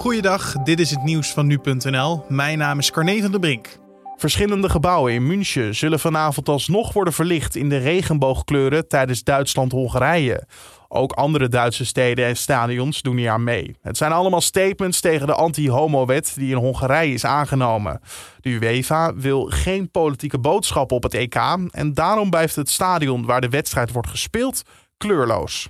Goeiedag, dit is het nieuws van nu.nl. Mijn naam is Carne van der Brink. Verschillende gebouwen in München zullen vanavond alsnog worden verlicht in de regenboogkleuren tijdens Duitsland-Hongarije. Ook andere Duitse steden en stadions doen hier aan mee. Het zijn allemaal statements tegen de anti-homo-wet die in Hongarije is aangenomen. De UEFA wil geen politieke boodschap op het EK en daarom blijft het stadion waar de wedstrijd wordt gespeeld kleurloos.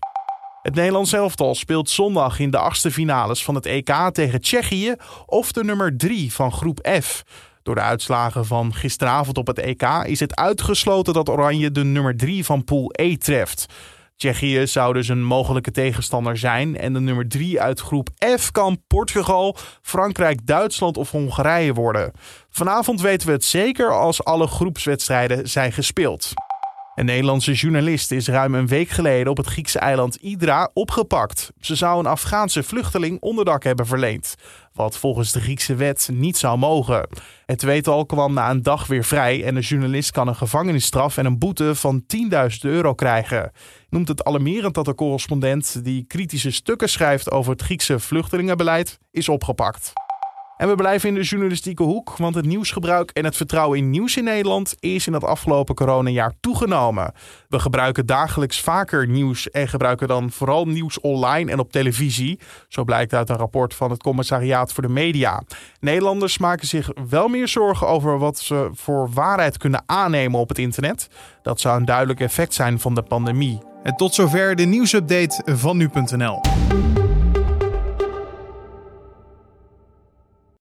Het Nederlands elftal speelt zondag in de achtste finales van het EK tegen Tsjechië of de nummer 3 van groep F. Door de uitslagen van gisteravond op het EK is het uitgesloten dat Oranje de nummer 3 van Pool E treft. Tsjechië zou dus een mogelijke tegenstander zijn. En de nummer 3 uit groep F kan Portugal, Frankrijk, Duitsland of Hongarije worden. Vanavond weten we het zeker als alle groepswedstrijden zijn gespeeld. Een Nederlandse journalist is ruim een week geleden op het Griekse eiland Idra opgepakt. Ze zou een Afghaanse vluchteling onderdak hebben verleend, wat volgens de Griekse wet niet zou mogen. Het tweetal kwam na een dag weer vrij en de journalist kan een gevangenisstraf en een boete van 10.000 euro krijgen. Noemt het alarmerend dat de correspondent die kritische stukken schrijft over het Griekse vluchtelingenbeleid is opgepakt. En we blijven in de journalistieke hoek, want het nieuwsgebruik en het vertrouwen in nieuws in Nederland is in het afgelopen coronajaar toegenomen. We gebruiken dagelijks vaker nieuws en gebruiken dan vooral nieuws online en op televisie. Zo blijkt uit een rapport van het Commissariaat voor de Media. Nederlanders maken zich wel meer zorgen over wat ze voor waarheid kunnen aannemen op het internet. Dat zou een duidelijk effect zijn van de pandemie. En tot zover de nieuwsupdate van nu.nl.